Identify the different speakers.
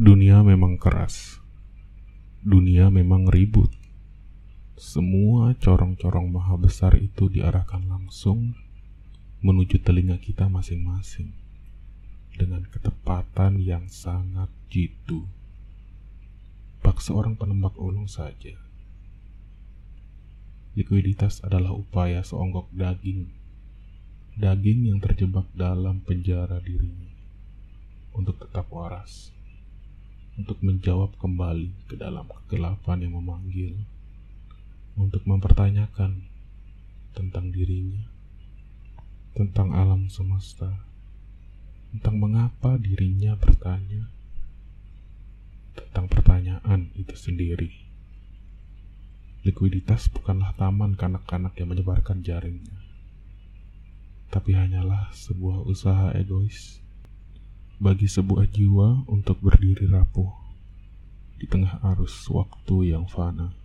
Speaker 1: Dunia memang keras. Dunia memang ribut. Semua corong-corong maha besar itu diarahkan langsung menuju telinga kita masing-masing dengan ketepatan yang sangat jitu. Bak seorang penembak ulung saja. Likuiditas adalah upaya seonggok daging. Daging yang terjebak dalam penjara dirinya untuk tetap waras untuk menjawab kembali ke dalam kegelapan yang memanggil, untuk mempertanyakan tentang dirinya, tentang alam semesta, tentang mengapa dirinya bertanya, tentang pertanyaan itu sendiri. Likuiditas bukanlah taman kanak-kanak yang menyebarkan jaringnya, tapi hanyalah sebuah usaha egois bagi sebuah jiwa untuk berdiri rapuh di tengah arus waktu yang fana.